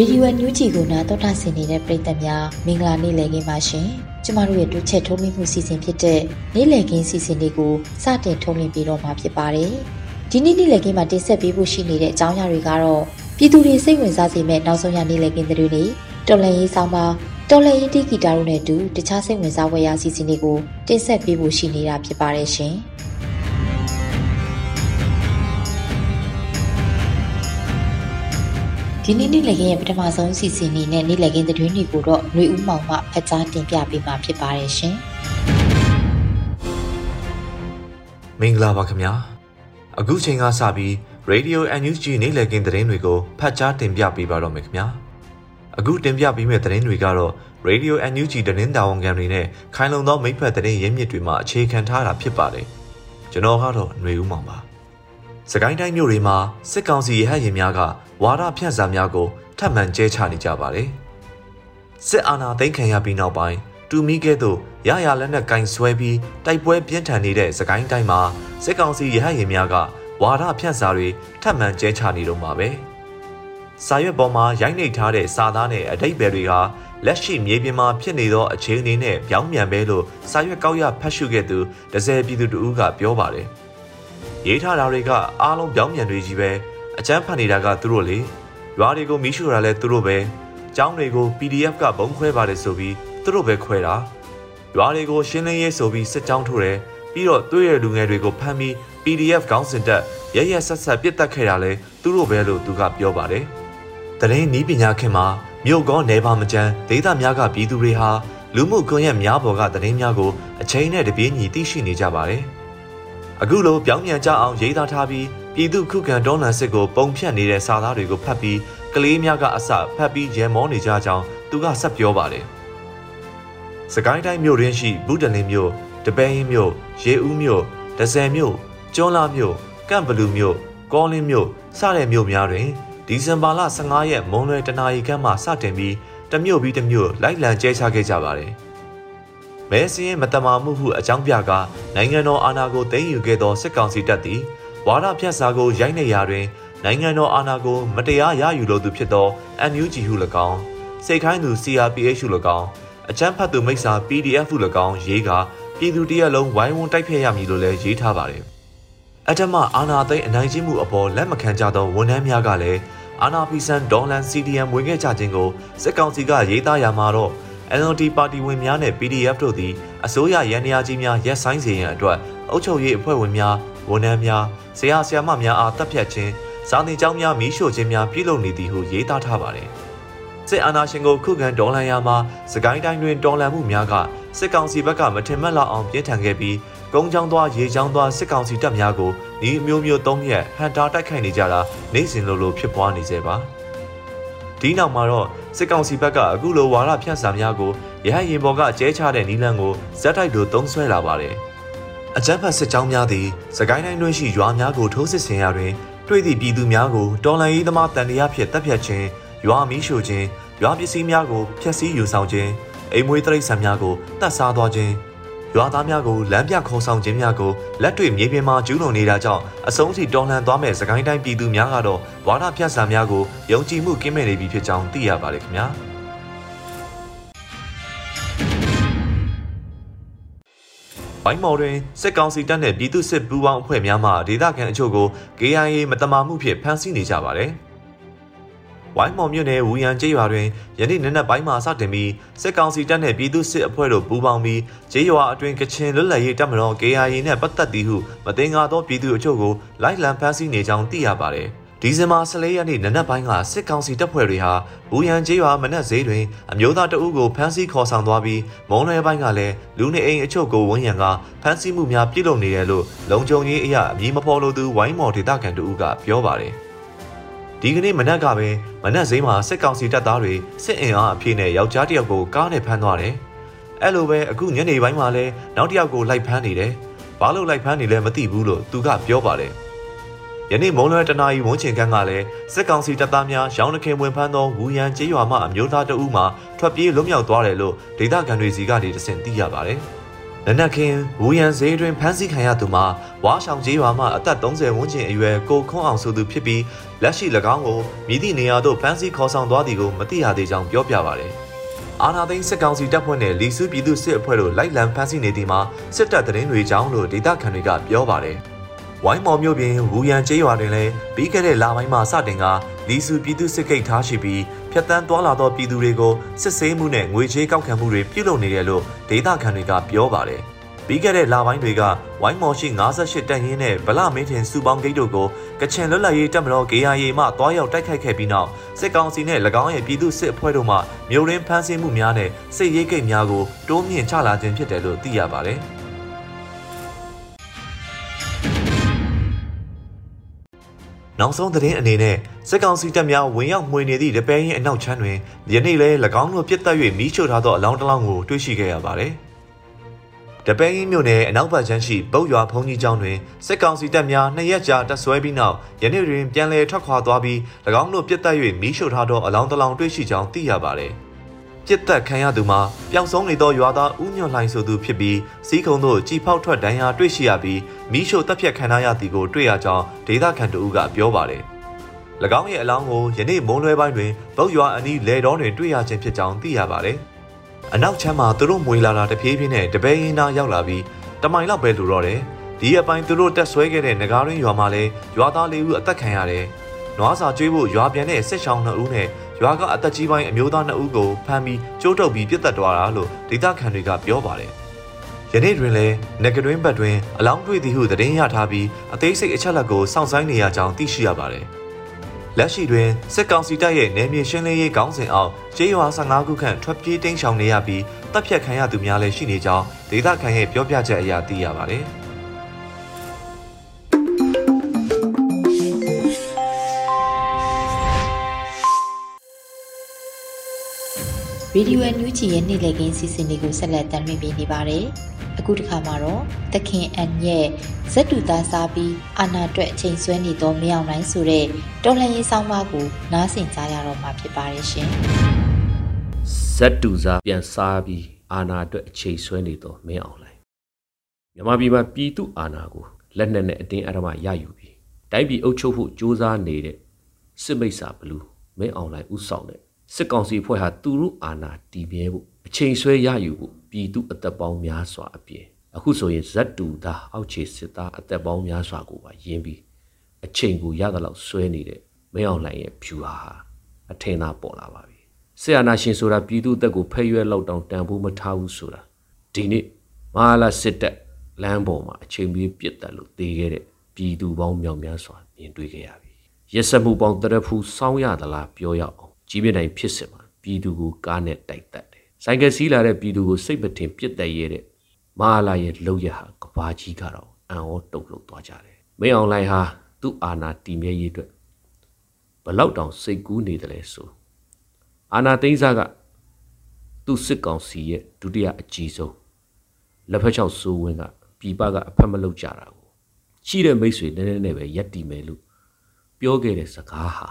ရေဒီယိုအန်ယူဂျီကိုနားတော်တာဆင်နေတဲ့ပရိသတ်များမင်္ဂလာနေ့လည်ခင်းပါရှင်။ကျမတို့ရဲ့တွဲချက်ထုံးမိမှုစီစဉ်ဖြစ်တဲ့နေ့လည်ခင်းစီစဉ်လေးကိုစတင်ထုံးလင်းပြီးတော့မှာဖြစ်ပါတယ်။ဒီနေ့နေ့လည်ခင်းမှာတင်ဆက်ပေးဖို့ရှိနေတဲ့အကြောင်းအရာတွေကတော့ပြည်သူတွေစိတ်ဝင်စားစေမယ့်နောက်ဆုံးရနေ့လည်ခင်းသတင်းတွေတော်လန်ရေးဆောင်ပါတော်လန်ရေးတီဂီတာတို့နဲ့အတူတခြားစိတ်ဝင်စားဖွယ်ရာစီစဉ်တွေကိုတင်ဆက်ပေးဖို့ရှိနေတာဖြစ်ပါတယ်ရှင်။ ဒီနေ့နေ့လည်ခင်းရဲ့ပထမဆုံးစီစဉ်နေနဲ့နေ့လည်ခင်းသတင်းတွေကိုတော့ຫນွေဦးမောင်မှဖတ်ကြားတင်ပြပေးမှာဖြစ်ပါတယ်ရှင်မင်္ဂလာပါခင်ဗျာအခုချိန်ကစပြီး Radio NUG နေ့လည်ခင်းသတင်းတွေကိုဖတ်ကြားတင်ပြပေးပါတော့မယ်ခင်ဗျာအခုတင်ပြပေးမယ့်သတင်းတွေကတော့ Radio NUG သတင်းတာဝန်ခံတွေနဲ့ခိုင်လုံသောမိဖက်သတင်းရင်းမြစ်တွေမှအခြေခံထားတာဖြစ်ပါတယ်ကျွန်တော်ကတော့ຫນွေဦးမောင်ပါ စကိုင်းတိုင်းမြို့တွေမှာစစ်ကောင်စီရဟတ်ရင်များကဝါဒဖြန့်စာများကိုထပ်မံကျဲချနေကြပါတယ်။စစ်အာဏာသိမ်းခံရပြီးနောက်ပိုင်းတူမီကဲ့သို့ရရလက်နက်ကင်ဆွဲပြီးတိုက်ပွဲပြင်းထန်နေတဲ့စကိုင်းတိုင်းမှာစစ်ကောင်စီရဟတ်ရင်များကဝါဒဖြန့်စာတွေထပ်မံကျဲချနေတော့မှာပဲ။စာရွက်ပေါ်မှာရိုက်နှိပ်ထားတဲ့စာသားနဲ့အတိတ်ပဲတွေကလက်ရှိမြေပြင်မှာဖြစ်နေသောအခြေအနေနဲ့ပြောင်းပြန်ပဲလို့စာရွက်ကောက်ရဖတ်ရှုခဲ့သူဒဇယ်ပြည်သူတို့ကပြောပါတယ်။ ရေးထားတာတွေကအားလုံးပြောင်းပြန်တွေကြီးပဲအကျန်းဖတ်နေတာကသူတို့လေရွာတွေကိုမီးရှို့တာလဲသူတို့ပဲကျောင်းတွေကို PDF ကဘုံခွဲပါတယ်ဆိုပြီးသူတို့ပဲခွဲတာရွာတွေကိုရှင်းလင်းရေးဆိုပြီးစစ်ကြောင်းထိုးတယ်ပြီးတော့တွေ့ရလူငယ်တွေကိုဖမ်းပြီး PDF ခေါင်းစဉ်တက်ရရဆက်ဆက်ပြစ်တက်ခဲ့တာလဲသူတို့ပဲလို့သူကပြောပါတယ်တရင်နီးပညာခင်မှာမြို့ကောနေပါမကျန်းဒေသများကပြည်သူတွေဟာလူမှုကွန်ရက်များပေါ်ကသတင်းများကိုအချိန်နဲ့တပြေးညီသိရှိနေကြပါတယ်။ အခုလိုပြောင်းပြန်ကြအောင်ရေးသားထားပြီးပြည်သူခုခံဒေါ်လန်စစ်ကိုပုံဖြတ်နေတဲ့စာသားတွေကိုဖတ်ပြီးကလေးများကအစဖတ်ပြီးရဲမောနေကြကြောင်းသူကဆက်ပြောပါတယ်။စကိုင်းတိုင်းမြို့ရင်းရှိဘူးတလင်းမြို့တပင်းရင်မြို့ရေဦးမြို့ဒဇယ်မြို့ကျွန်းလာမြို့ကန့်ဘလူမြို့ကောလင်းမြို့စတဲ့မြို့များတွင်ဒီဇင်ဘာလ15ရက်မွန်းလွဲတနာရီခန့်မှစတင်ပြီးတမြို့ပြီးတမြို့လိုက်လံကျဲချခဲ့ကြပါတယ်။ မဲစင်းမတမာမှုဟုအကြောင်းပြကာနိုင်ငံတော်အာဏာကိုသိမ်းယူခဲ့သောစစ်ကောင်စီတပ်သည်ဝါဒဖြန့်စာကိုရိုက်နှိပ်ရာတွင်နိုင်ငံတော်အာဏာကိုမတရားရယူလိုသူဖြစ်သော NUG ဟု၎င်းစိတ်ခိုင်းသူ CRPH ဟု၎င်းအကြမ်းဖက်သူမိစ္ဆာ PDF ဟု၎င်းရေးကပြည်သူတရက်လုံးဝိုင်းဝန်းတိုက်ဖျက်ရမည်လို့လည်းရေးထားပါတယ်အထမအာနာသိန်းအနိုင်ကျင့်မှုအပေါ်လက်မခံကြသောဝန်ထမ်းများကလည်းအာနာဖီဆန်ဒေါ်လန် CDM ဝင်ခဲ့ကြခြင်းကိုစစ်ကောင်စီကရေးသားရမှာတော့ NLD ပါတီဝင်များနဲ့ PDF တို့သည်အစိုးရရန်ရာကြီးများရက်ဆိုင်စေရန်အတွက်အုပ်ချုပ်ရေးအဖွဲ့ဝင်များဝန်ထမ်းများဆရာဆရာမများအားတပ်ဖြတ်ခြင်းစာနေကျောင်းများမီးရှို့ခြင်းများပြုလုပ်နေသည်ဟုရေးသားထားပါတယ်။စစ်အာဏာရှင်ကိုခုခံဒေါ်လန်ယာမှာစကိုင်းတိုင်းတွင်ဒေါ်လန်မှုများကစစ်ကောင်စီဘက်ကမထင်မှတ်လောက်အောင်ပြင်းထန်ခဲ့ပြီးကုန်းချောင်းသွားရေချောင်းသွားစစ်ကောင်စီတပ်များကိုဤအမျိုးမျိုးသုံးရက်ဟန်တာတိုက်ခိုက်နေကြတာနေ့စဉ်လိုလိုဖြစ်ပွားနေစေပါ။ ဒီနောက်မှာတော့စစ်ကောင်စီဘက်ကအခုလိုဝါဒဖြန့်စာများကိုရဟရင်ဘော်ကကျဲချတဲ့နီလန်ကိုဇက်တိုက်လိုသုံးဆွဲလာပါတယ်။အကြမ်းဖက်စစ်ကြောင်းများသည်စကိုင်းတိုင်းတွင်းရှိရွာများကိုထိုးစစ်ဆင်ရာတွင်တွေ့သည့်ပြည်သူများကိုတော်လှန်ရေးသမားတန်တရားဖြင့်တပ်ဖြတ်ခြင်းရွာမီးရှို့ခြင်းရွာပစ္စည်းများကိုဖျက်ဆီးယူဆောင်ခြင်းအိမ်မွေးတရိတ်ဆန်များကိုတတ်စားသွားခြင်း ရွာသားများကိုလမ်းပြခေါ်ဆောင်ခြင်းများကိုလက်တွေ့မြေပြင်မှာကျူးလွန်နေတာကြောင့်အဆုံးထိတော်လှန်သွားမဲ့စကိုင်းတိုင်းပြည်သူများကတော့ဝါဒဖြန့်စာများကိုယုံကြည်မှုကင်းမဲ့နေပြီဖြစ်ကြောင်းသိရပါတယ်ခင်ဗျာိုင်းမော်တွင်စစ်ကောင်စီတပ်နှင့်ပြည်သူစစ်ပူးပေါင်းအဖွဲ့များမှဒေသခံအချို့ကို KIA မတမာမှုဖြင့်ဖမ်းဆီးနေကြပါတယ်။ ဝိုင်းမော်မြို့နယ်ဝူရန်ကျေးရွာတွင်ယနေ့နနက်ပိုင်းမှာစတင်ပြီးစစ်ကောင်စီတပ်နှင့်ပြည်သူစစ်အဖွဲ့တို့ပူးပေါင်းပြီးကျေးရွာအတွင်းကချင်လွတ်လပ်ရေးတပ်မတော် KIA နှင့်ပတ်သက်သည်ဟုမတင်ကားသောပြည်သူအချို့ကိုလိုက်လံဖမ်းဆီးနေကြောင်းသိရပါတယ်။ဒီဇင်ဘာ14ရက်နေ့နနက်ပိုင်းကစစ်ကောင်စီတပ်ဖွဲ့တွေဟာဘူရန်ကျေးရွာမနက်ဈေးတွင်အမျိုးသားတအုပ်ကိုဖမ်းဆီးခေါ်ဆောင်သွားပြီးမုံလွယ်ပိုင်းကလည်းလူနေအိမ်အချို့ကိုဝန်းရံကဖမ်းဆီးမှုများပြုလုပ်နေတယ်လို့လုံခြုံရေးအရာအမည်မဖော်လိုသူဝိုင်းမော်ဒေသခံတအုပ်ကပြောပါတယ်။ ဒီကနေ့မနက်ကပဲမနက်ဈေးမှာစစ်ကောင်စီတပ်သားတွေစစ်အင်အားအပြည့်နဲ့ယောက်ျားတစ်ယောက်ကိုကားနဲ့ဖမ်းသွားတယ်။အဲ့လိုပဲအခုညနေပိုင်းမှာလည်းနောက်တစ်ယောက်ကိုလိုက်ဖမ်းနေတယ်။ဘာလို့လိုက်ဖမ်းနေလဲမသိဘူးလို့သူကပြောပါတယ်။ယနေ့မုံလွယ်တနာရီဝန်းကျင်ခန်းကလည်းစစ်ကောင်စီတပ်သားများရောင်းနှခင်ဝင်ဖမ်းသောဝူရန်ကျေးရွာမှအမျိုးသားတအုပ်မှထွက်ပြေးလွတ်မြောက်သွားတယ်လို့ဒေသခံတွေစီကနေတဆင့်သိရပါတယ်။ နနက်ခင်းဝူရန်ဈေးတွင်ဖမ်းဆီးခံရသူမှာဝါဆောင်ကျေးရွာမှအသက်30ဝန်းကျင်အရွယ်ကိုခွန်းအောင်ဆိုသူဖြစ်ပြီးလက်ရှိ၎င်းကိုမြည်သည့်နေရာသို့ဖမ်းဆီးခေါ်ဆောင်သွားသည်ကိုမသိရသေးကြောင်းပြောပြပါတယ်။အာနာသိန်းစစ်ကောင်စီတပ်ဖွဲ့နဲ့လီစုပြည်သူစစ်အဖွဲ့တို့လိုက်လံဖမ်းဆီးနေသည်မှာစစ်တပ်တရင်တွေကြောင်းလို့ဒေသခံတွေကပြောပါတယ်။ ဝိုင်းမော်မြို့ပြင်ဝူရန်ကျေးရွာတွင်လည်းပြီးခဲ့တဲ့လပိုင်းမှာစတင်ကလီစုပြည်သူစစ်ကိတ်ထားရှိပြီးဖျက်တမ်းသွားလာသောပြည်သူတွေကိုစစ်ဆေးမှုနဲ့ငွေချေးကောက်ခံမှုတွေပြုလုပ်နေတယ်လို့ဒေသခံတွေကပြောပါတယ်။ပြီးခဲ့တဲ့လပိုင်းတွေကဝိုင်းမော်ရှိ58တပ်ရင်းနဲ့ဗလမင်းထင်စုပေါင်းဂိတ်တို့ကိုကချင်လွတ်လပ်ရေးတပ်မတော် KIA မှတွားရောက်တိုက်ခိုက်ခဲ့ပြီးနောက်စစ်ကောင်စီနဲ့၎င်းရဲ့ပြည်သူစစ်အဖွဲ့တို့မှမြို့ရင်းဖမ်းဆီးမှုများနဲ့စစ်ရေးကိတ်များကိုတိုးမြင့်ချလာခြင်းဖြစ်တယ်လို့သိရပါတယ်။ နောက်ဆုံးသတင်းအနေနဲ့စစ်ကောင်စီတပ်များဝင်ရောက်မှွေနေသည့်တပဲရင်အနောက်ချမ်းတွင်ယနေ့လဲ၎င်းတို့ပြစ်တက်၍မီးရှို့ထားသောအလောင်းတစ်လောင်းကိုတွေ့ရှိခဲ့ရပါတယ်။တပဲရင်မြို့နယ်အနောက်ဘက်ချမ်းရှိပုတ်ရွာဖုန်ကြီးကျောင်းတွင်စစ်ကောင်စီတပ်များနှစ်ရက်ကြာတပ်ဆွဲပြီးနောက်ယနေ့တွင်ပြန်လည်ထွက်ခွာသွားပြီး၎င်းတို့ပြစ်တက်၍မီးရှို့ထားသောအလောင်းတစ်လောင်းတွေ့ရှိကြောင်းသိရပါတယ်။ ပြစ်သက်ခံရသူမှာပျောက်ဆုံးနေသောရွာသားဦးညွန့်လှိုင်ဆိုသူဖြစ်ပြီးစီးခုံတို့ကြည်ဖောက်ထွက်ဒဏ်ရာတွေ့ရှိရပြီးမိရှို့တပ်ဖြတ်ခံရသည်ကိုတွေ့ရကြောင်းဒေသခံတို့ကပြောပါတယ်။၎င်းရဲ့အလောင်းကိုယနေ့မုံလွဲပိုင်းတွင်ဗုတ်ရွာအနီးလေတော်တွင်တွေ့ရခြင်းဖြစ်ကြောင်းသိရပါတယ်။အနောက်ချမ်းမှာသူတို့မွေလာတာတဖြည်းဖြည်းနဲ့တပဲရင်သားရောက်လာပြီးတမိုင်လောက်ပဲလူတော့တယ်။ဒီအပိုင်းသူတို့တက်ဆွဲခဲ့တဲ့ငကားရင်းရွာမှာလည်းရွာသားလေးဦးအသက်ခံရတယ်။နွားစာကျွေးဖို့ရွာပြန်တဲ့စစ်ရှောင်းနှစ်ဦးနဲ့ ရွာကအသက်ကြီးပိုင်းအမျိုးသားနှစ်ဦးကိုဖမ်းပြီးကျိုးတုပ်ပြီးပြစ်တက်သွားတာလို့ဒေသခံတွေကပြောပါတယ်။ယနေ့တွင်လည်းငကတွင်ဘက်တွင်အလောင်းတွေ့သည်ဟုသတင်းရထားပြီးအသေးစိတ်အချက်လက်ကိုစောင့်ဆိုင်းနေရကြောင်းသိရှိရပါတယ်။လက်ရှိတွင်စစ်ကောင်စီတပ်ရဲ့နယ်မြေရှင်းလင်းရေးခေါင်းစဉ်အောက်ကျေးရွာ15ခုခန့်ထွက်ပြေးတိမ်းရှောင်နေရပြီးတပ်ဖြတ်ခံရသူများလည်းရှိနေကြောင်းဒေသခံရဲ့ပြောပြချက်အရသိရပါတယ်။ ရေဒီယိုအန်ယူဂျီရဲ့နေ့လည်ခင်းစီစဉ်တွေကိုဆက်လက်တင်ပြနေပါတယ်။အခုတစ်ခါမှာတော့သခင်အန်ရဲ့ဇက်တူသားစားပြီးအာနာတွက်အချိန်ဆွဲနေသောမယောင်တိုင်းဆိုတဲ့တော်လှန်ရေးဆောင်မကိုနားဆင်ကြရတော့မှာဖြစ်ပါတယ်ရှင်။ဇက်တူသားပြန်စားပြီးအာနာတွက်အချိန်ဆွဲနေသောမင်းအောင်လိုင်းမြမပြည်မှာပြည်သူအာနာကိုလက်နက်နဲ့အတင်းအဓမ္မရယူပြီးတိုင်းပြည်အုပ်ချုပ်ဖို့ကြိုးစားနေတဲ့စစ်မိတ်ဆာဘလူးမင်းအောင်လိုင်းဥဆောင်တဲ့ စစ်ကောင်စီဖွဲ့ဟာသူတို့အာဏာတည်မြဲဖို့အချိန်ဆွဲရယူဖို့ပြည်သူအသက်ပေါင်းများစွာအပြင်အခုဆိုရင်ဇက်တူသားအောက်ခြေစစ်သားအသက်ပေါင်းများစွာကိုပါယင်းပြီးအချိန်ကိုရသလောက်ဆွဲနေတဲ့မင်းအောင်လှိုင်ရဲ့ဖြူဟာအထင်သာပေါ်လာပါပြီဆရာနာရှင်ဆိုတာပြည်သူအသက်ကိုဖဲ့ရွက်လောက်တောင်တန်ဖိုးမထားဘူးဆိုတာဒီနေ့မဟာလာစစ်တပ်လမ်းပေါ်မှာအချိန်ပြေးပြစ်တက်လို့တေးခဲ့တဲ့ပြည်သူပေါင်းမြောက်များစွာမြင်တွေ့ခဲ့ရပြီရက်စက်မှုပေါင်းတရဖူးစောင်းရသလားပြောရအောင် ကြီးမြင့်တိုင်းဖြစ်စဉ်မှာပြည်သူကိုကားနဲ့တိုက်တက်တယ်။ဆိုင်ကယ်စီးလာတဲ့ပြည်သူကိုစိတ်မတင်ပြစ်တက်ရဲတဲ့မဟာလာရဲ့လှုပ်ရဟာကဘာကြီးကတော့အံ့ဩတုန်လှုပ်သွားကြတယ်။မင်းအောင်လှိုင်ဟာသူ့အာဏာတည်မြဲရေးအတွက်ဘလောက်တောင်စိတ်ကူးနေတယ်လဲဆိုအာဏာသိမ်းစားကသူ့စစ်ကောင်စီရဲ့ဒုတိယအကြီးဆုံးလက်ဖက်ချောက်စိုးဝင်းကပြည်ပကအဖက်မလုပ်ကြတာကိုရှိတဲ့မိတ်ဆွေနည်းနည်းနဲ့ပဲရက်တီမယ်လို့ပြောခဲ့တဲ့စကားဟာ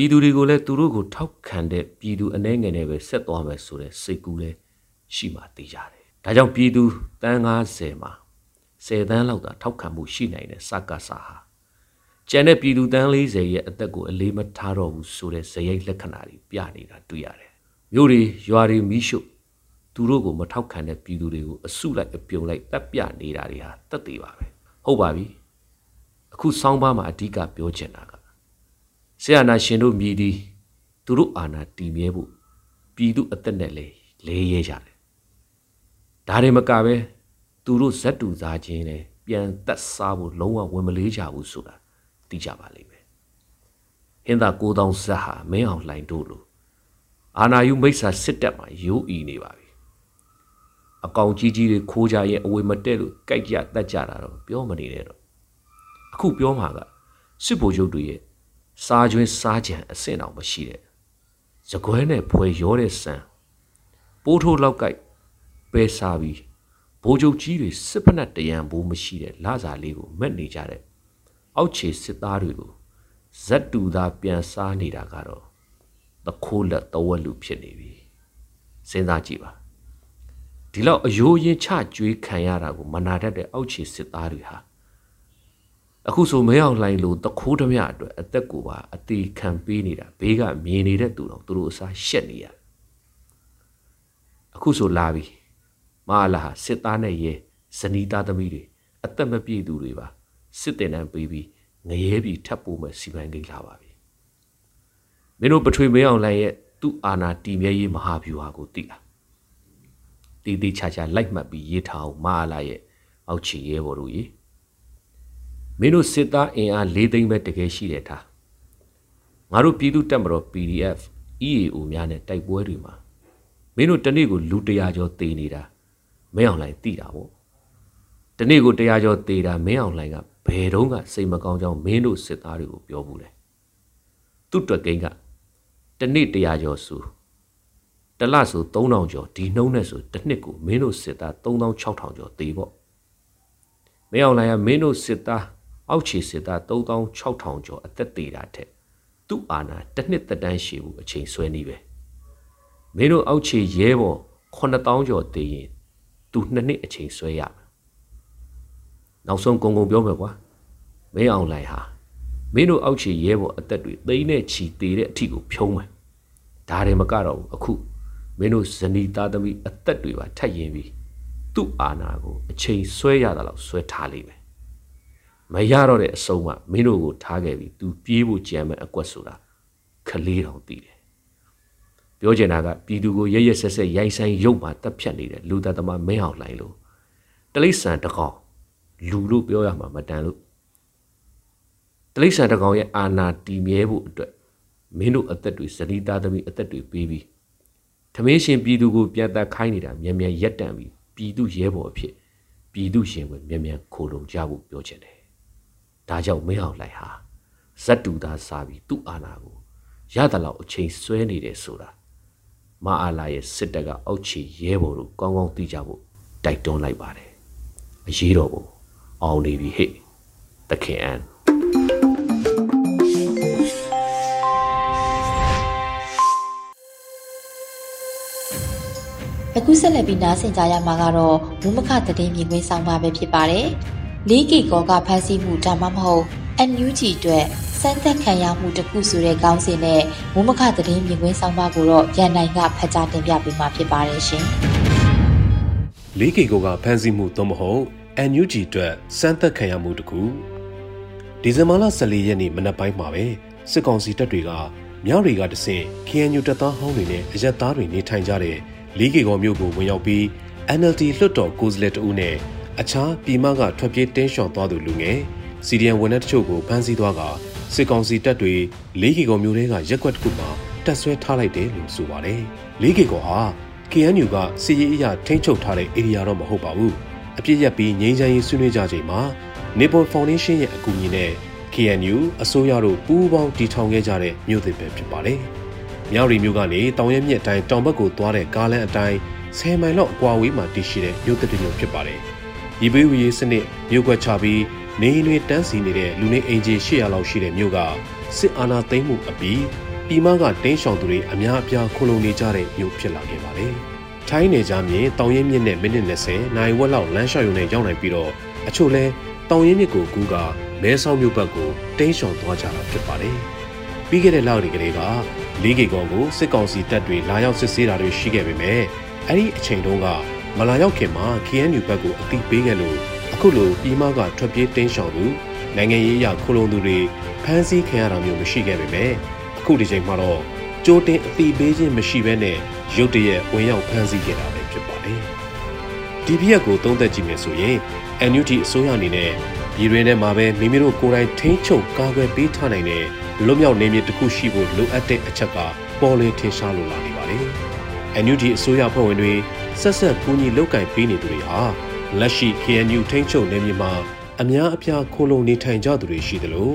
ပြည်သူတွေကိုလည်းသူတို့ကိုထောက်ခံတဲ့ပြည်သူအနှဲငယ်နဲ့ပဲဆက်သွားမယ်ဆိုတဲ့စိတ်ကူးလည်းရှိမှသိကြတယ်။ဒါကြောင့်ပြည်သူတန်း90မှာ10တန်းလောက်သာထောက်ခံမှုရှိနိုင်တဲ့စကားစာဟာကျန်တဲ့ပြည်သူတန်း40ရဲ့အသက်ကိုအလေးမထားတော့ဘူးဆိုတဲ့ဇယိတ်လက္ခဏာတွေပြနေတာတွေ့ရတယ်။မြို့တွေရွာတွေမိရှုသူသူတို့ကိုမထောက်ခံတဲ့ပြည်သူတွေကိုအစုလိုက်အပြုံလိုက်တပ်ပြနေတာတွေဟာတတ်သေးပါပဲဟုတ်ပါပြီအခုဆောင်းပါးမှာအဓိကပြောချင်တာက ဆရာနာရှင်တို့မြည်သည်သူတို့အာဏာတည်မြဲဖို့ပြည်သူအသက်နဲ့လေလေးရဲကြတယ်ဒါတွေမကပဲသူတို့ဇက်တူစားခြင်းနဲ့ပြန်သက်စားဖို့လုံးဝဝင်မလေးကြဘူးဆိုတာသိကြပါလိမ့်မယ်ဟင်းသာ9000ဇက်ဟာမင်းအောင်လှိုင်တို့လိုအာနာယုမိတ်ဆာစစ်တပ်မှာရိုးအီနေပါပြီအကောင်ကြီးကြီးတွေခိုးကြရဲ့အဝေမတက်လို့ကြိုက်ကြတတ်ကြတာတော့ပြောမနေနဲ့တော့အခုပြောမှာကစစ်ဗိုလ်ချုပ်တွေရဲ့ စားကျွင်းစားကြံအဆင့်အောင်မရှိတဲ့ဇကွဲနဲ့ဖွဲရောတဲ့ဆန်ပိုးထိုးလောက်ကြိုက်ပဲစားပြီးဘိုးချုပ်ကြီးတွေစစ်ဖက်နဲ့တရံဘိုးမရှိတဲ့လစာလေးကိုမက်နေကြတဲ့အောက်ခြေစစ်သားတွေကိုဇက်တူသားပြန်စားနေတာကတော့တခိုးလက်တဝက်လူဖြစ်နေပြီစဉ်းစားကြည့်ပါဒီလောက်အယိုးရင်ချကြွေးခံရတာကိုမနာတတ်တဲ့အောက်ခြေစစ်သားတွေဟာ အခုဆိုမဲအောင်လှိုင်းလို့တခိုးဓမြအတွက်အသက်ကိုပါအသေးခံပေးနေတာဘေးကမြင်နေတဲ့သူတော်သူတို့အစားရှက်နေရအခုဆိုလာပြီမဟာလာစစ်သားနဲ့ရဲဇနီးသားသမီးတွေအသက်မပြည့်သူတွေပါစစ်တင်တန်းပေးပြီးငရဲပြီးထပ်ပိုးမဲ့စီမံကိန်းလာပါပြီမင်းတို့ပထွေမဲအောင်လှိုင်းရဲ့သူ့အာဏာတည်မြဲရေးမဟာဗျူဟာကိုသိလားတီးတီးချာချာလိုက်မှတ်ပြီးရေးထားအောင်မဟာလာရဲ့အောက်ချီရဲဘော်တို့ကြီး မင်းတို့စစ်သားအင်အား၄သိန်းပဲတကယ်ရှိတယ်ထားငါတို့ပြည်သူတပ်မတော် PDF EAO များနဲ့တိုက်ပွဲတွေမှာမင်းတို့တနေ့ကိုလူတရာကျော်တေနေတာမင်းအောင်လှိုင်သိတာပေါ့တနေ့ကိုတရာကျော်တေတာမင်းအောင်လှိုင်ကဘယ်တော့ကစိတ်မကောင်းကြောင်းမင်းတို့စစ်သားတွေကိုပြောဘူးလေသူ့တွက်ကိန်းကတနေ့တရာကျော်စုတလဆို3000ကျော်ဒီနှုံးနဲ့ဆိုတစ်နှစ်ကိုမင်းတို့စစ်သား3600ကျော်တေပေါ့မင်းအောင်လှိုင်ကမင်းတို့စစ်သား အောက်ခြေစစ်သား3600ကျော်အသက်သေးတာထက်သူ့အာဏာတစ်နှစ်သက်တမ်းရှည်မှုအချိန်ဆွဲနေပဲမင်းတို့အောက်ခြေရဲဘော်9000ကျော်တည်ရင်သူနှစ်နှစ်အချိန်ဆွဲရမယ်နောက်ဆုံးကုံကုံပြောမယ်ကွာမင်းအောင်လိုက်ဟာမင်းတို့အောက်ခြေရဲဘော်အသက်တွေသိန်းနဲ့ချီတည်တဲ့အထီကိုဖြုံးမယ်ဒါတွေမကတော့ဘူးအခုမင်းတို့ဇနီးသားသမီးအသက်တွေပါထက်ရင်ပြီးသူ့အာဏာကိုအချိန်ဆွဲရတာလို့ဆွဲထားလိမ့်မယ် မရတော့တဲ့အဆုံးမှမင်းတို့ကိုထားခဲ့ပြီးသူပြေးဖို့ကြံမဲ့အကွက်ဆိုတာခလေးတောင်တည်တယ်ပြောချင်တာကပြည်သူကိုရရဆက်ဆက်ရိုက်ဆိုင်ရုပ်မှတက်ဖြတ်နေတဲ့လူသားသမားမင်းအောင်လှိုင်လို့တလိษံတကောင်လူလို့ပြောရမှာမတန်လို့တလိษံတကောင်ရဲ့အာနာတီမြဲဖို့အတွက်မင်းတို့အသက်တွေဇနီးသားသမီးအသက်တွေပေးပြီးထမင်းရှင်ပြည်သူကိုပြန်တက်ခိုင်းနေတာမြန်မြန်ရက်တန့်ပြီးပြည်သူရဲဘော်အဖြစ်ပြည်သူရှင်ဝင်မြန်မြန်ခိုလုံကြဖို့ပြောချင်တယ် ဒါကြောင့်မင်းအောင်လှိုင်ဟာဇက်တူသားစားပြီးသူ့အာနာကိုရသလောက်အချိန်ဆွဲနေတယ်ဆိုတာမအားလာရဲ့စစ်တပ်ကအောက်ချီရဲဘော်တို့ကောင်းကောင်းသိကြဖို့တိုက်တွန်းလိုက်ပါတယ်အရေးတော်ပုံအောင်နေပြီဟဲ့တခင်အန်အခုဆက်လက်ပြီးနားဆင်ကြရမှာကတော့မူမခသတင်းမြင်ကွင်းဆောင်ပါပဲဖြစ်ပါတယ်။ လေးကီကောကဖန်ဆီးမှုဒါမှမဟုတ် NUG အတွက်စမ်းသက်ခံရမှုတစ်ခုဆိုတဲ့ခေါင်းစဉ်နဲ့မူမခသတင်းမြင်ကွင်းဆောင်ပါကိုတော့ရန်နိုင်ကဖတ်ကြားတင်ပြပေးမှာဖြစ်ပါတယ်ရှင်။လေးကီကောကဖန်ဆီးမှုသို့မဟုတ် NUG အတွက်စမ်းသက်ခံရမှုတစ်ခုဒီဇင်ဘာလ14ရက်နေ့မနက်ပိုင်းမှာပဲစစ်ကောင်စီတပ်တွေကမြောက်တွေကတဆင့် KNU တပ်သားဟောင်းတွေနဲ့အရက်သားတွေနေထိုင်ကြတဲ့လေးကေကောမြို့ကိုဝင်ရောက်ပြီး NLD လွှတ်တော်ကိုယ်စားလှယ်တဦးနဲ့ အခြားပြည်မကထွက်ပြေးတင်းရှောင်သွားသူလူငယ်စီဒီယန်ဝန်ထမ်းတချို့ကိုဖမ်းဆီးသွားကစစ်ကောင်စီတပ်တွေလေးကေကောမြို့ထဲကရက်ကွက်တစ်ခုမှာတပ်ဆွဲထားလိုက်တယ်လို့ဆိုပါတယ်။လေးကေကောဟာ KNU ကစီရေးအရာထိန်းချုပ်ထားတဲ့ area တော့မဟုတ်ပါဘူး။အပြစ်ရက်ပြီးငြိမ်းချမ်းရေးဆွေးနွေးကြချိန်မှာ Nippon Foundation ရဲ့အကူအညီနဲ့ KNU အစိုးရတို့ပူးပေါင်းတည်ထောင်ခဲ့ကြတဲ့မြို့သစ်ပဲဖြစ်ပါတယ်။မြောက်ရီမြို့ကနေတောင်ရဲမြစ်တိုင်းတောင်ဘက်ကိုသွားတဲ့ကားလမ်းအတိုင်း10မိုင်လောက်အကွာဝေးမှာတည်ရှိတဲ့မြို့တစ်မြို့ဖြစ်ပါတယ်။ ဒီဘေးဝေးစနစ်မြို့ကွက်ချပြီးနေအိမ်တွေတန်းစီနေတဲ့လူနေအိမ်ကြီး800လောက်ရှိတဲ့မြို့ကစစ်အာဏာသိမ်းမှုအပြီးပြည်မကတင်းရှောင်သူတွေအများအပြားခုလုံနေကြတဲ့မြို့ဖြစ်လာခဲ့ပါတယ်။ထိုင်းနယ်ကြားမြေတောင်ရဲမြစ်နဲ့မိနစ်20နိုင်ဝက်လောက်လမ်းလျှောက်ရုံနဲ့ရောက်နိုင်ပြီးတော့အချို့လဲတောင်ရဲမြစ်ကိုကူးကမဲဆောက်မြို့ဘက်ကိုတင်းရှောင်သွားကြတာဖြစ်ပါတယ်။ပြီးခဲ့တဲ့လတွေကလေးကလေးကေကောကိုစစ်ကောင်စီတပ်တွေလာရောက်စစ်ဆေးတာတွေရှိခဲ့ပေမဲ့အအဲ့ဒီအချိန်တုန်းက မလာရောက်ခင်မှာ KNU ဘက်ကိုအတိပေးခဲ့လို့အခုလိုပြည်မကထွက်ပြေးတင်းရှောင်သူနိုင်ငံရေးအရခိုးလုံသူတွေဖမ်းဆီးခံရတာမျိုးမရှိခဲ့ပေမဲ့အခုဒီချိန်မှာတော့ကြိုတင်အတိပေးခြင်းမရှိဘဲနဲ့ရုတ်တရက်ဝင်ရောက်ဖမ်းဆီးခဲ့တာပဲဖြစ်ပါတယ်။ဒီပြက်ကိုသုံးသက်ကြည့်မယ်ဆိုရင် NUT အစိုးရအနေနဲ့ပြည်တွင်းထဲမှာပဲမိမိတို့ကိုယ်တိုင်ထိန်းချုပ်ကာကွယ်ပေးထားနိုင်တဲ့လွတ်မြောက်နေမြေတစ်ခုရှိဖို့လိုအပ်တဲ့အချက်ကပေါ်လင်းထင်ရှားလိုလာနေပါတယ်။ NUT အစိုးရဖွဲ့ဝင်တွေ ဆက်ဆက်ကူညီလုပ်ကင်ပေးနေသူတွေဟာလက်ရှိ KNU ထိန်းချုပ်နေမြေမှာအများအပြားခိုးလုံနေထိုင်ကြသူတွေရှိသလို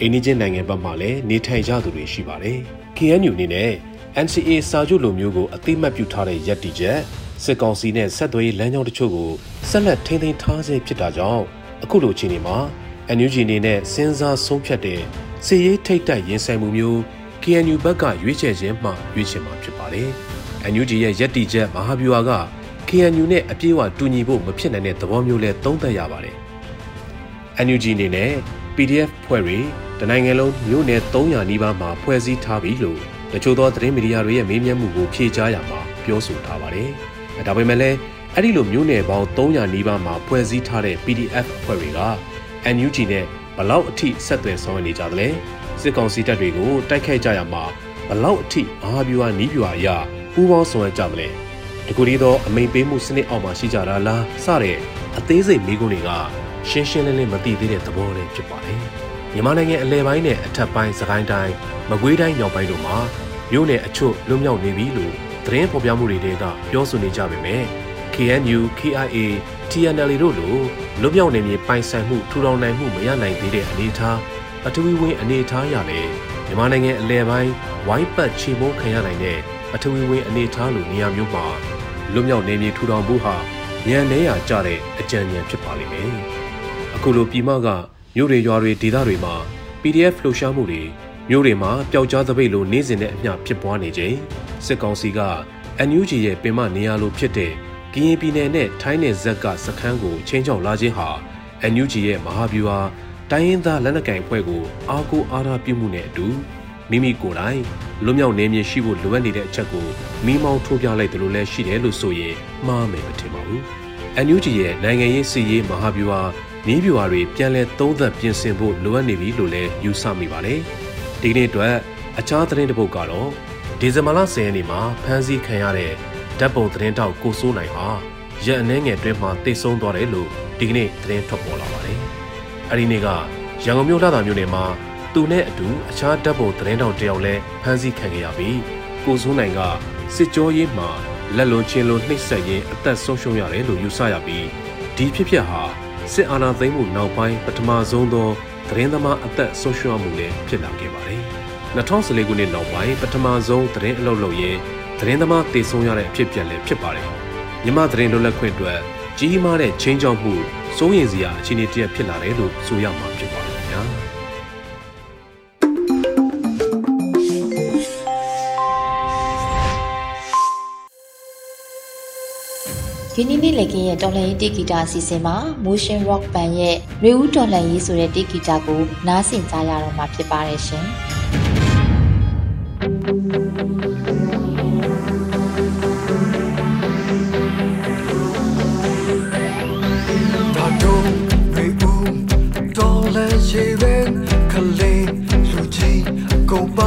အိန္ဒိချင်းနိုင်ငံဘက်မှာလည်းနေထိုင်ကြသူတွေရှိပါတယ်။ KNU အနေနဲ့ NCA စာချုပ်လိုမျိုးကိုအတိမတ်ပြုထားတဲ့ရည်တည်ချက်စစ်ကောင်စီနဲ့ဆက်သွယ်ရေးလမ်းကြောင်းတချို့ကိုဆက်လက်ထိန်းသိမ်းထားဆဲဖြစ်တာကြောင့်အခုလိုအခြေအနေမှာ NUG အနေနဲ့စဉ်းစားဆုံးဖြတ်တဲ့စီရေးထိတ်တက်ရင်ဆိုင်မှုမျိုး KNU ဘက်ကရွေးချယ်ခြင်းမှရွေးချယ်မှာဖြစ်ပါတယ်။ NUG ရဲ့ရည်တည်ချက်မဟာဗျူဟာက KNU နဲ့အပြည့်အဝတူညီဖို့မဖြစ်နိုင်တဲ့သဘောမျိုးလဲသုံးသပ်ရပါတယ်။ NUG အနေနဲ့ PDF ဖွဲ့တွေတနိုင်ငံလုံးမြို့နယ်300နီးပါးမှာဖွဲ့စည်းထားပြီလို့တချို့သောသတင်းမီဒီယာတွေရဲ့မေးမြန်းမှုကိုဖြေကြားရမှာပြောဆိုထားပါတယ်။ဒါပေမဲ့လည်းအဲ့ဒီလိုမြို့နယ်ပေါင်း300နီးပါးမှာဖွဲ့စည်းထားတဲ့ PDF အဖွဲ့တွေက NUG နဲ့ဘလောက်အထိဆက်သွယ်ဆောင်ရွက်နေကြသလဲစစ်ကောင်စီတပ်တွေကိုတိုက်ခိုက်ကြရမှာဘလောက်အထိမဟာဗျူဟာနီးဗျူဟာအရ ပူးပေါင်းဆောင်ရွက်ကြသလဲဒီကူဒီသောအမိန်ပေးမှုစနစ်အောက်မှာရှိကြတာလားစတဲ့အသေးစိတ်မိကုန်းတွေကရှင်းရှင်းလင်းလင်းမသိသေးတဲ့သဘောလေးဖြစ်ပါတယ်မြန်မာနိုင်ငံအလဲပိုင်းနဲ့အထက်ပိုင်းစကိုင်းတိုင်းမကွေးတိုင်းမြောက်ပိုင်းတို့မှာမြို့နယ်အချို့လွတ်မြောက်နေပြီလို့သတင်းဖော်ပြမှုတွေကပြောဆိုနေကြပေမဲ့ KNU, KIA, TNL တို့လိုလွတ်မြောက်နေမြေပိုင်ဆိုင်မှုထူထောင်နိုင်မှုမရနိုင်သေးတဲ့အနေအထားအထူးဝင်းအနေအထားရလေမြန်မာနိုင်ငံအလဲပိုင်းဝိုင်းပတ်ချေမိုးခံရနိုင်တဲ့ အထူးဝင်းအနေအထားလိုနေရာမျိုးမှာလွတ်မြောက်နေမြေထူထောင်ဖို့ဟာညံနေရကြတဲ့အကြံဉာဏ်ဖြစ်ပါလိမ့်မယ်။အခုလိုပြည်မကမြို့တွေရွာတွေဒေသတွေမှာ PDF လှုပ်ရှားမှုတွေမြို့တွေမှာပျောက်ကြားသပိတ်လိုနေစဉ်နဲ့အမျှဖြစ်ပွားနေချိန်စစ်ကောင်စီက NUG ရဲ့ပင်မနေရာလိုဖြစ်တဲ့ကရင်ပြည်နယ်နဲ့ထိုင်းနယ်ဇက်ကစခန်းကိုချင်းချောက်လာခြင်းဟာ NUG ရဲ့မဟာဗျူဟာတိုင်းရင်းသားလက်နက်ကိုင်အဖွဲ့ကိုအားကိုးအားထားပြုမှုနဲ့အတူ မိမိကိုယ်တိုင်လွတ်မြောက်နေမြေရှိဖို့လိုအပ်နေတဲ့အချက်ကိုမိမောင်းထိုးပြလိုက်တယ်လို့လည်းရှိတယ်လို့ဆိုရင်မှားမယ်မထင်ပါဘူး။ NUG ရဲ့နိုင်ငံရေးစီရေးမဟာဗျူဟာနည်းဗျူဟာတွေပြန်လည်သုံးသပ်ပြင်ဆင်ဖို့လိုအပ်နေပြီလို့လည်းယူဆမိပါတယ်။ဒီကနေ့အတွက်အခြားသတင်းတစ်ပုဒ်ကတော့ဒီဇင်ဘာလ10ရက်နေ့မှာဖမ်းဆီးခံရတဲ့ဓာတ်ပုံသတင်းတောက်ကိုစိုးနိုင်ဟာရက်အနှဲငယ်တွင်မှတိတ်ဆုံးသွားတယ်လို့ဒီကနေ့သတင်းထွက်ပေါ်လာပါတယ်။အဲဒီနေ့ကရန်ကုန်မြို့လှသာမြို့နယ်မှာ သူနဲ့အတူအခြားဓာတ်ပုံသတင်းတောက်တယောက်လည်းဖမ်းဆီးခံခဲ့ရပြီးကိုစိုးနိုင်ကစစ်ကြောရေးမှာလက်လွန်ချင်းလွန်နှိပ်စက်ရင်းအသက်ဆုံးရှုံးရတယ်လို့ယူဆရပြီးဒီဖြစ်ဖြစ်ဟာစစ်အာဏာသိမ်းမှုနောက်ပိုင်းပထမဆုံးသောသတင်းသမားအသက်ဆုံးရှုံးမှုလည်းဖြစ်လာခဲ့ပါတယ်။2014ခုနှစ်နောက်ပိုင်းပထမဆုံးသတင်းအလုပ်လုပ်ရင်းသတင်းသမားတည်ဆုံရတဲ့အဖြစ်ပြန်လည်းဖြစ်ပါတယ်။မြမသတင်းလွတ်လပ်ခွင့်အတွက်ကြီးမားတဲ့ချင်းကြောက်မှုစိုးရင်စရာအခြေအနေတရဖြစ်လာတယ်လို့ဆိုရမှာဖြစ်ပါ ဒီနေ့နေ့လည်ကင်းရဲ့တော်လှန်ရေးတီဂီတာအစီအစဉ်မှာ Motion Rock Band ရဲ့ရေဦးတော်လှန်ရေးဆိုတဲ့တီဂီတာကိုနားဆင်ကြရတော့မှာဖြစ်ပါတယ်ရှင်။ကုန်ပါ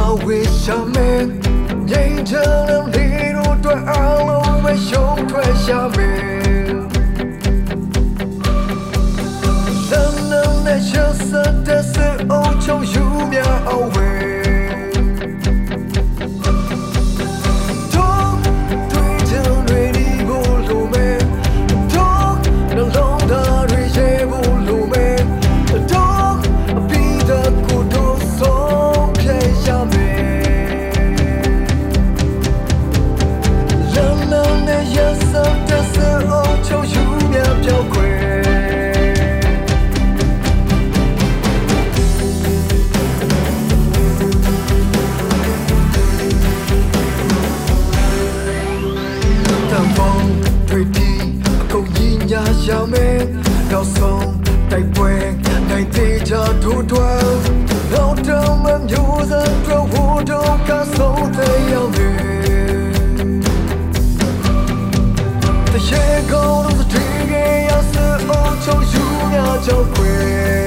高楼的炊烟，要是我就永远交汇。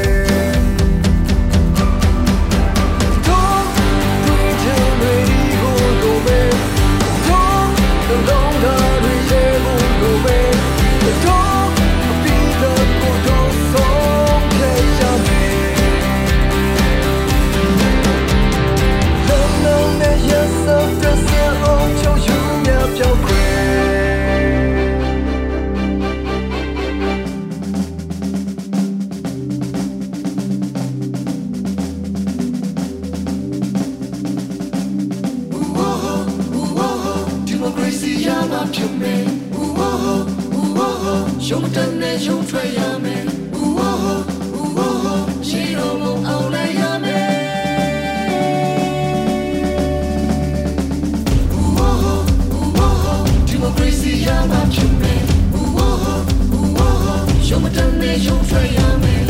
မှဖြစ်မယ် Ooh oh oh ooh oh oh ရှုံးတဲ့နဲ့ရှုံးထွက်ရမယ် Ooh oh oh ooh oh oh ရှိတော်မူအောင်လည်းရမယ် Ooh oh oh ooh oh oh democracy ရမှဖြစ်မယ် Ooh oh oh ooh oh oh ရှုံးတဲ့နဲ့ရှုံးထွက်ရမယ်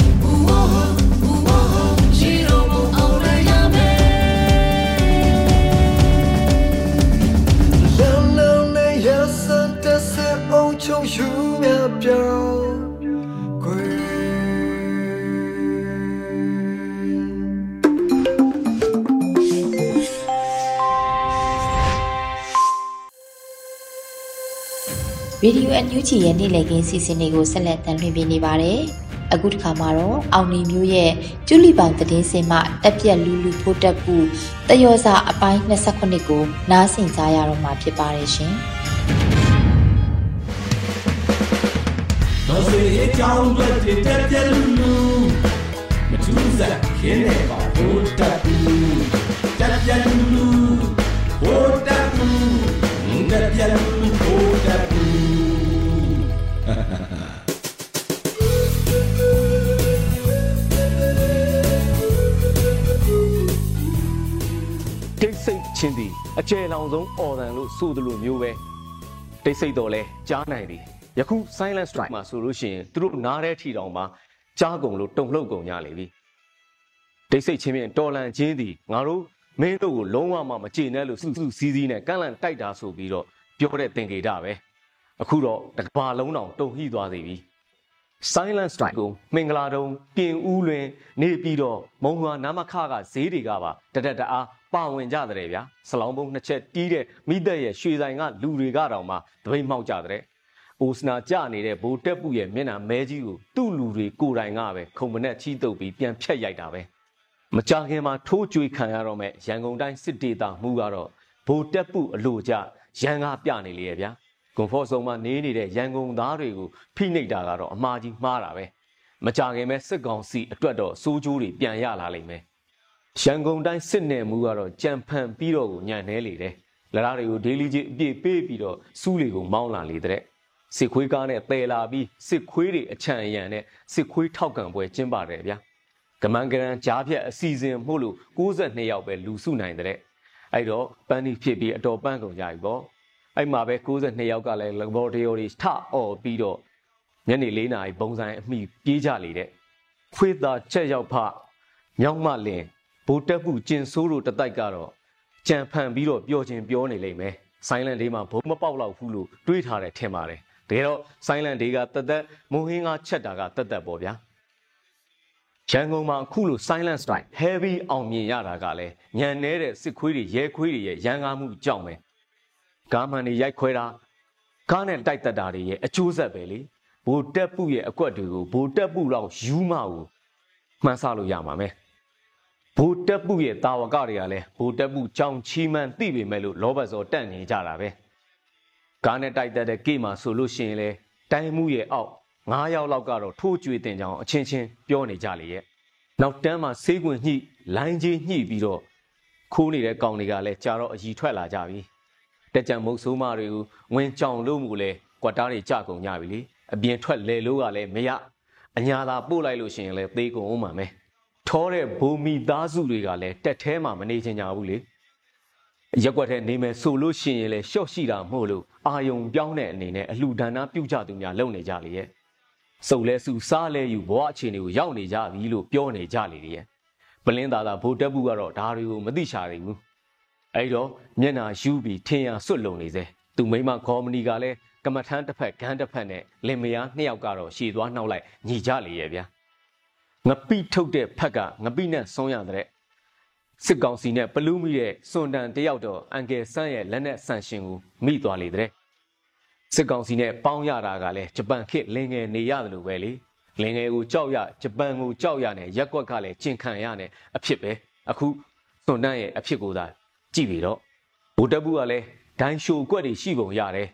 ရေဒီယိုအန်ယူဂျီရဲ့နေ့လည်ခင်းစီစဉ်တွေကိုဆက်လက်တင်ပြနေပါတယ်။အခုတစ်ခါမှာတော့အောင်နေမျိုးရဲ့ကျူလီပေါင်သတင်းစင်မှတက်ပြက်လူလူဖိုးတက်ကူတယောစာအပိုင်း29ကိုနားဆင်ကြရတော့မှာဖြစ်ပါတယ်ရှင်တော်စေအကြောင်းအတွက်တည်တက်ပြက်လူလူမထူးစားခင်းနေပါဘိုးတက် ချင်းသည်အကျယ်လောင်ဆုံးအော်တန်လို့ဆိုသလိုမျိုးပဲတိတ်ဆိတ်တော့လဲကြားနိုင်သည်ယခု silent strike မှာဆိုလို့ရှိရင်သူတို့နားတဲ့ထီတောင်မှာကြားကုန်လို့တုံ့လှုပ်ကုန်ကြလေပြီတိတ်ဆိတ်ချင်းဖြင့်တော်လန်ချင်းသည်ငါတို့မင်းတို့ကိုလုံးဝမှမကျေနပ်လို့စုစုစည်းစည်းနဲ့ကန့်လန့်တိုက်တာဆိုပြီးတော့ပြောတဲ့သင်္ကေတပဲအခုတော့တစ်ကဘာလုံးတောင်တုံ့ဟိသွားသေးပြီ silent strike ကိုမင်္ဂလာတုံးပြင်ဦးလွင် နေပြီးတော့မုံရွာနာမခကဈေးတွေကပါတတက်တအား ပါဝင်ကြတဲ့ဗျာဆလောင်းပုံနှစ်ချက်တီးတဲ့မိသက်ရဲ့ရွှေဆိုင်ကလူတွေကတောင်မှတပိတ်မှောက်ကြတဲ့အိုစနာကြနေတဲ့ဘိုးတက်ပူရဲ့မျက်နှာမဲကြီးကိုသူ့လူတွေကိုယ်တိုင်ကပဲခုံမနဲ့ချီးတုပ်ပြီးပြန်ဖြတ်ရိုက်တာပဲမကြခင်မှာထိုးကြွေခံရတော့မဲ့ရန်ကုန်တိုင်းစစ်ဒေသမှုကတော့ဘိုးတက်ပူအလို့ကြရန်ကားပြနေလေရဲ့ဗျာကွန်ဖော့ဆုံးမှာနေနေတဲ့ရန်ကုန်သားတွေကိုဖိနှိပ်တာကတော့အမှားကြီးမှားတာပဲမကြခင်ပဲစစ်ကောင်စီအတွက်တော့စိုးကျိုးတွေပြန်ရလာလိမ့်မယ် ရန်ကုန်တိုင်းစစ်နယ်မှုကတော့ကြံဖန်ပြီးတော့ကိုညံနေလေတယ်လရတွေကိုဒေးလီကြီးအပြည့်ပေးပြီးတော့စူးတွေကိုမောင်းလာလေတဲ့စစ်ခွေးကားနဲ့တဲလာပြီးစစ်ခွေးတွေအချံအယံနဲ့စစ်ခွေးထောက်ကန်ပွဲကျင်းပါတယ်ဗျာကမန်ကရန်ကြားဖြတ်အစီအစဉ်မှုလို့62ယောက်ပဲလူစုနိုင်တဲ့အဲ့တော့ပန်းဒီဖြစ်ပြီးအတော်ပန်းကုန်ကြပြီပေါ့အဲ့မှာပဲ62ယောက်ကလည်း laboratory ထအော်ပြီးတော့ညနေ4နာရီဘုံဆိုင်အမိပြေးကြလေတဲ့ခွေးသားချက်ရောက်ဖမြောက်မလင် ဘိုးတက်မှုကျင်ဆိုးတို့တတိုက်ကတော့ကြံဖန်ပြီးတော့ပြောချင်းပြောနေလိမ့်မယ် silent day မှာဘုံမပေါက်တော့ဘူးလို့တွေးထားတယ်ထင်ပါတယ်တကယ်တော့ silent day ကတသက်မုံဟင်းကချက်တာကတသက်ပေါ့ဗျာရန်ကုန်မှာအခုလို silent strike heavy အောင်မြင်ရတာကလည်းညံနေတဲ့စစ်ခွေးတွေရဲခွေးတွေရဲ့ရန်ကားမှုကြောင့်ပဲကားမှန်တွေရိုက်ခွဲတာကားနဲ့တိုက်တက်တာတွေရဲ့အကျိုးဆက်ပဲလေဘိုတက်ပုရဲ့အကွက်တွေကိုဘိုတက်ပုတော့ယူမကိုမှန်းဆလို့ရမှာမယ် ဘိုတက်ပုရဲ့တာဝကတွေကလည်းဘိုတက်ပုကြောင်ချီမှန်သိပေမဲ့လို့လောဘစောတန့်နေကြတာပဲကားနဲ့တိုက်တက်တဲ့ကိမှာဆိုလို့ရှိရင်လေတိုင်းမှုရဲ့အောက်9ယောက်လောက်ကတော့ထိုးကြွေတင်ကြအောင်အချင်းချင်းပြောနေကြလေရဲ့နောက်တန်းမှာဆေးကွင်ညှိလိုင်းကြီးညှိပြီးတော့ခိုးနေတဲ့ကောင်တွေကလည်းကြာတော့အကြီးထွက်လာကြပြီတက်ကြံမုတ်ဆိုးမတွေကိုဝင်ကြောင်လို့မူလဲကွက်တားတွေကြကုန်ကြပြီလေအပြင်ထွက်လေလို့ကလည်းမရအညာသာပို့လိုက်လို့ရှိရင်လည်းသေးကုန်အောင်မှာမယ် ထောတဲ့ဘုံမီသားစုတွေကလည်းတက်แท้မှာမနေချင်ကြဘူးလေရက်ွက်ထဲနေမယ်ဆိုလို့ရှိရင်လည်းရှော့ရှိတာမဟုတ်လို့အာယုံပြောင်းတဲ့အနေနဲ့အလှဒါနပြုကြသူများလုံနေကြလေရဲ့စုပ်လဲစုစားလဲယူဘဝအခြေအနေကိုရောက်နေကြပြီလို့ပြောနေကြလေရဲ့ပလင်းသာသာဘိုးတက်ဘူးကတော့ဒါတွေကိုမသိချသေးဘူးအဲ့တော့မျက်နာယူပြီးထင်ရဆွတ်လုံနေစေသူမိမကော်မနီကလည်းကမထန်းတစ်ဖက်ဂန်းတစ်ဖက်နဲ့လင်မယားနှစ်ယောက်ကတော့ရှည်သွားနှောက်လိုက်ညီကြလေရဲ့ဗျာ ငပိထုတ်တဲ့ဖက်ကငပိနဲ့ဆုံးရတဲ့စစ်ကောင်စီနဲ့ပလူးမိတဲ့စွန်တန်တယောက်တော့အန်ကယ်ဆန်းရဲ့လက်နဲ့ဆန်ရှင်ကိုမိသွားလေတဲ့စစ်ကောင်စီနဲ့ပေါင်းရတာကလည်းဂျပန်ခေတ်လင်ငယ်နေရတယ်လို့ပဲလေလင်ငယ်ကိုကြောက်ရဂျပန်ကိုကြောက်ရနဲ့ရက်ကွက်ကလည်းကျင်ခံရနဲ့အဖြစ်ပဲအခုစွန်တန်ရဲ့အဖြစ်ကိုသာကြည့်ပြီတော့ဗိုလ်တပ်ဘူးကလည်းဒိုင်းရှိုကွက်တွေရှိပုံရတယ်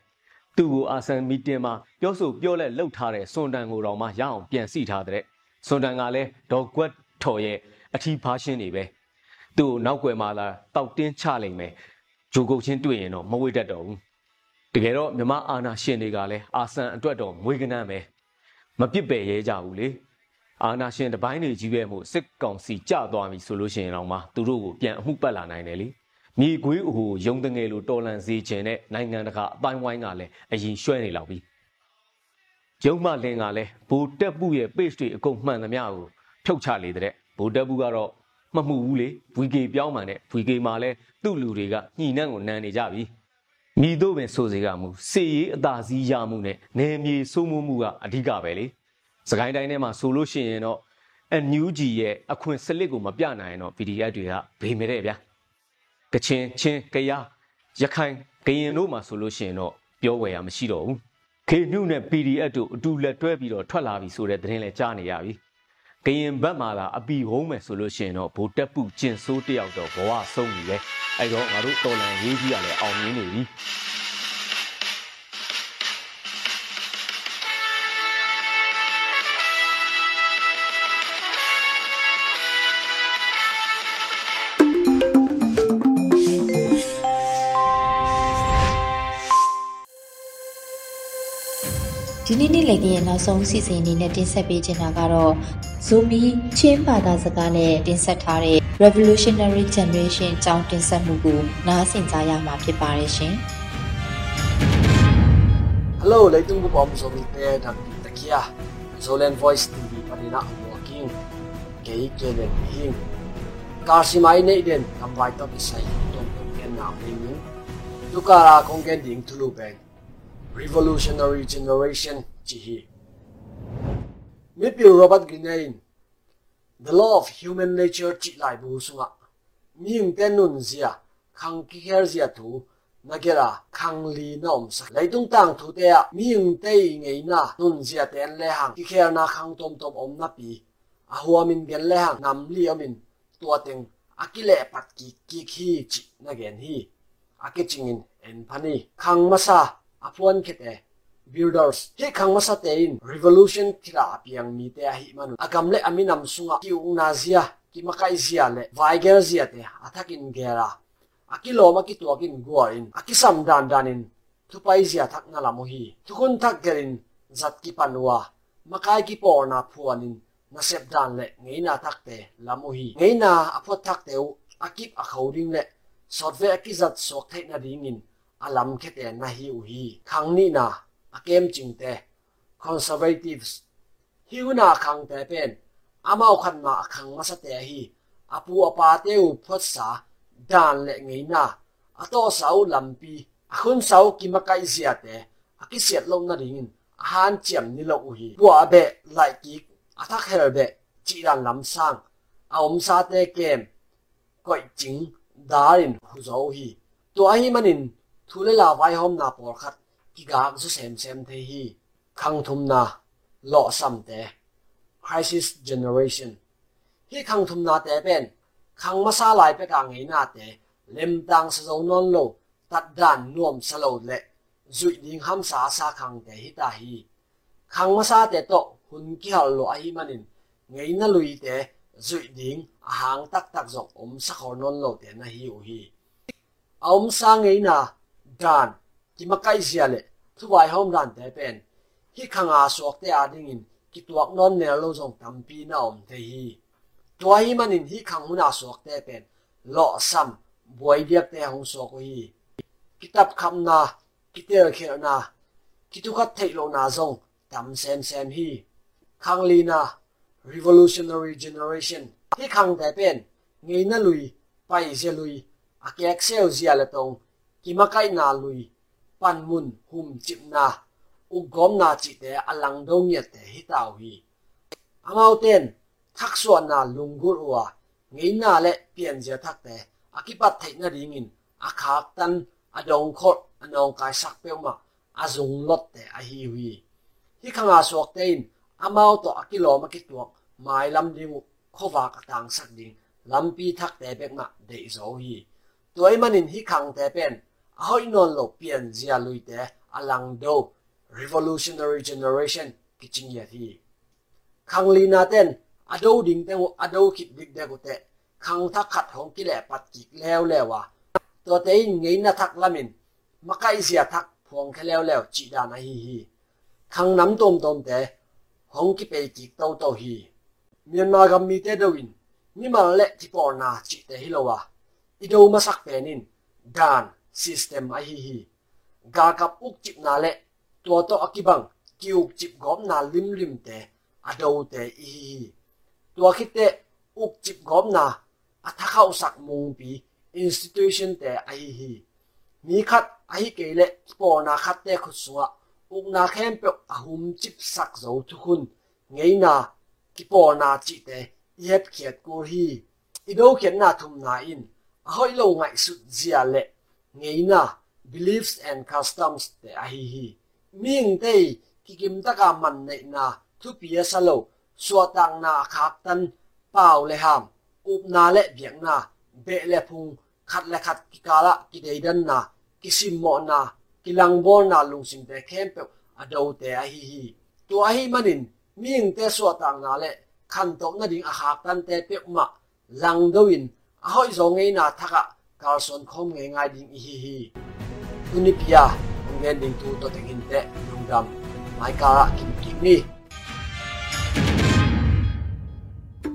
သူ့ကိုအာဆန်မီတင်မှာပြောဆိုပြောလဲလှုပ်ထားတဲ့စွန်တန်ကိုတော့မှရအောင်ပြန်စီထားတဲ့ စွန်တန်ကလည်းဒေါ်ကွက်ထော်ရဲ့အထီးဖားရှင်းနေပဲသူ့ကိုနောက်ွယ်မှာလာတောက်တင်းချလိုက်မယ်ဂျိုကုတ်ချင်းတွေ့ရင်တော့မဝေ့တတ်တော့ဘူးတကယ်တော့မြမအာနာရှင်တွေကလည်းအာဆန်အတွက်တော့မွေးကနန်းပဲမပစ်ပယ်ရဲကြဘူးလေအာနာရှင်တပိုင်းတွေကြီးပဲမို့စစ်ကောင်စီကြသွားပြီဆိုလို့ရှိရင်တော့မှသူတို့ကိုပြန်အမှုပတ်လာနိုင်တယ်လေမြေခွေးအဟိုရုံတငယ်လိုတော်လန်စေခြင်းနဲ့နိုင်ငံတကာအပိုင်းဝိုင်းကလည်းအရင်ရွှဲနေလောက်ပြီ ကျုံမလင်ကလည်းဘူတက်ပူရဲ့ page တွေအကုန်မှန်သမျှကိုဖြုတ်ချလေတဲ့ဘူတက်ပူကတော့မမှုဘူးလေ VK ပြောင်းမှန်တဲ့ VK မှာလဲသူ့လူတွေကညှိနှံ့ကိုနန်းနေကြပြီမိတို့ပင်ဆိုစေကမူစေရေးအသာစီးရမှုနဲ့နယ်မြေစိုးမိုးမှုကအဓိကပဲလေစကိုင်းတိုင်းထဲမှာဆိုလို့ရှိရင်တော့အန်ယူဂျီရဲ့အခွင့်စလစ်ကိုမပြနိုင်ရင်တော့ PDF တွေကဘေးမဲတဲ့ဗျာကချင်ချင်းကယားရခိုင်ကရင်တို့မှာဆိုလို့ရှိရင်တော့ပြောဝယ်ရမရှိတော့ဘူး ခေနုနဲ့ PDF တို့အတူလက်တွဲပြီးတော့ထွက်လာပြီဆိုတဲ့သတင်းလည်းကြားနေရပြီကရင်ဘက်မှာလာအပီဟုံးမယ်ဆိုလို့ရှိရင်တော့ဗိုလ်တက်ပုကျင်ဆိုးတယောက်တော့ဘဝဆုံးပြီလေအဲ့တော့ငါတို့တော်လန်ရေးကြီးကလည်းအောင်မြင်နေပြီ ဒီနေ့နေ့လည်ကရဲ့နောက်ဆုံးစီစဉ်အနေနဲ့တင်ဆက်ပေးချင်တာကတော့ Zomi ချင်းဘာသာစကားနဲ့တင်ဆက်ထားတဲ့ Revolutionary Generation ကြောင်းတင်ဆက်မှုကိုနားဆင်ကြရမှာဖြစ်ပါတယ်ရှင်။ Hello, leitung bu pom zomi te dam pi takia. Zolen voice TV panina walking. Kei kelen hing. Kasimai nei den kam vai to isai tom tom ken na ning. Tukara kong ken ding tulu bang. Revolutionary Generation chỉ hi. Mipiu Robert Greene The Law of Human Nature chỉ lại bù sung ạ. Nhưng tên nụn gì à, khăng kí khéo gì à thú, na kia là khăng lì nòm sạc. Lấy tung tăng thú tê ạ, nhưng tê ngay na nụn gì tên lê hàng, kí khéo na khăng tôm tôm ôm na bì. À hùa mình ghen lê hàng, nằm lì ở mình, tua tình, à kí lệ bạc kí kí kí chỉ na ghen hì. À kí chingin, en pani, khăng mà sa, masa apuan kete builders, he khangma sa te in. Revolution thila apiang mi te hi manu. Agam le aminam sunga ki ung na zia, ki makai zia le. Vaiger zia te athakin gera. Akilo ma ki tuakin guar in. Akisam dan danin thupai zia thak na la mohi thukun thak gerin zat ki panwa makai ki por na phuanin na sep dan le ngeina thak te la mohi na thak teu akip akhoding khoding le. Sotve akizat sok thai na อาลัมแค่แต่นาฮิอุฮีครั้งนี้นะอาเกมจริงแต่นเซอร์เวทีฟส์ฮิวนาคังแต่เป็นอามาคันมาคังมาสเตฮีอาปูอาปาเตวพดสาดานเละไงนะอาโตสาวลัมปีอาคุณสาวกิมกายเสียแต่อากิเสียลงนาริงอาหารเจียมนิโลอุฮีบัวเบะไลกิกอาทักเฮลเบะจีรันลำสร้างอาอมซาเตเกมก่อยจิงดารินฮุโซฮีตัวฮีมันิน thu lấy là vai hôm na por khát, ki ga su xem xem thế hi khang thum na lọ sam te. Crisis generation. Hi khang thum na te ben khang ma sa lai pe ka ngei na te lem tang sa zo non lo tat dan nuông sa lo le. Zui ding ham sa sa khang te hi ta hi. Khang ma sa te to hun ki hal lo a hi manin ngei na lui te zui ding a hang tak tak zok om sa khor non lo te na hi u hi. Ông sa ngày na dan ki makai zia le thu wai hom dan te pen hi khang a sok te a ding in ki tuak non ne lo zong tam pi na om te hi ตัวฮีมันอินฮีขังหุนาสวกเตเป็นลอซัมบวยเดียกเตหงสวกฮีกิตับคำนากิเตอร์เขียนากิตุขัดเทโลนาซงตำเซมเซมฮีขังลีนา revolutionary generation ฮีขังแต่เป็นเงยนาลุยไ ima kai na lui pan mun hum chip na u gom na chi te, alang do nge te hi tao hi. Amao ten, thak suan na lungur wa ngei na le pian je thak te, akipat thei na ring in a khak tan a dong khot, anong kai sak pe ma a zung lot te a hi hui. Hi khanga sok te in, amao to akilo ma ki tuak, mai lam ding khowa ka tang sak ding, lam pi thak te bek ma de zo hi. Tuai manin hi khang te pen a hoi non lo pian zia lui te alang do revolutionary generation kiching ya hi khang li na ten อดูดิ่งเตวอดูคิดดิกเดกุเตขังทักขัดของกิเลปัดกิกแล้วแล้ววะตัวเตยงไงนะทักละมินมาไกเสียทักพ พวงแ system a hi hi ga kap uk chip na le to to akibang kiuk chip gom na lim lim te ado te i hi hi to khite uk chip gom na athaka usak mung pi institution te a hi hi ni khat a hi ke le po na khat te khu suwa uk na khem pe ahum chip sak zo thu khun ngei na ki po na chi te yep khiat ko hi ido khiat na thum na in ahoi lo ngai su zia le ngei na beliefs and customs te a hi hi ming te kikim ta ka man nei na thu pia sa lo so tang na khak tan pau le ham. Up na le biak na, be le phung, khat le khat ki kala ki dei dan na, ki sim mo na, ki lang bo na lung sim te khem pe adau te a hi hi to a hi manin, ming te so tang na le, khan to na ding a hak tan te pe ma, lang doin a hoi zo ngei na thaka carlson khom nge ngai ding hi hi unipia ngen ding tu to te hin te lungdam mai ka kim kim ni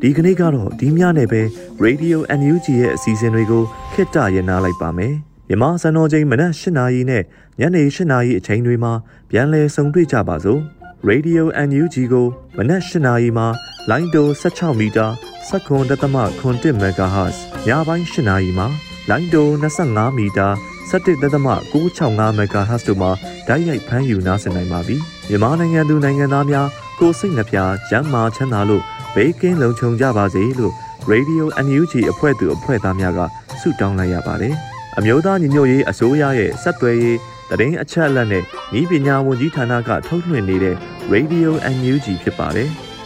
ဒီကနေ့ကတော့ဒီညနဲ့ပဲ Radio NUG ရဲ့အစီအစဉ်တွေကိုခਿੱတရနာလိုက်ပါမယ်မြန်မာစံတော်ချိန်မနက်၈နာရီနဲ့ညနေ၈နာရီအချိန်တွေမှာပြန်လည်ဆုံတွေ့ကြပါစို့ Radio NUG ကိုမနက်၈နာရီမှာလိုင်းတို16မီတာ7.1 MHz ညပိုင်း၈နာရီမှာ လိုင်းတို25မီတာ17.665 MHz တို့မှာဓာတ်ရိုက်ဖမ်းယူနားဆင်နိုင်ပါပြီမြန်မာနိုင်ငံသူနိုင်ငံသားများကိုစိတ်နှပြကျန်းမာချမ်းသာလို့ဘေးကင်းလုံခြုံကြပါစေလို့ Radio NUG အဖွဲ့သူအဖွဲ့သားများကဆုတောင်းလိုက်ရပါတယ်အမျိုးသားညီညွတ်ရေးအစိုးရရဲ့စက်သွယ်ရေးတရင်အချက်အလက်နဲ့ဤပညာဝန်ကြီးဌာနကထုတ်လွှင့်နေတဲ့ Radio NUG ဖြစ်ပါတယ်။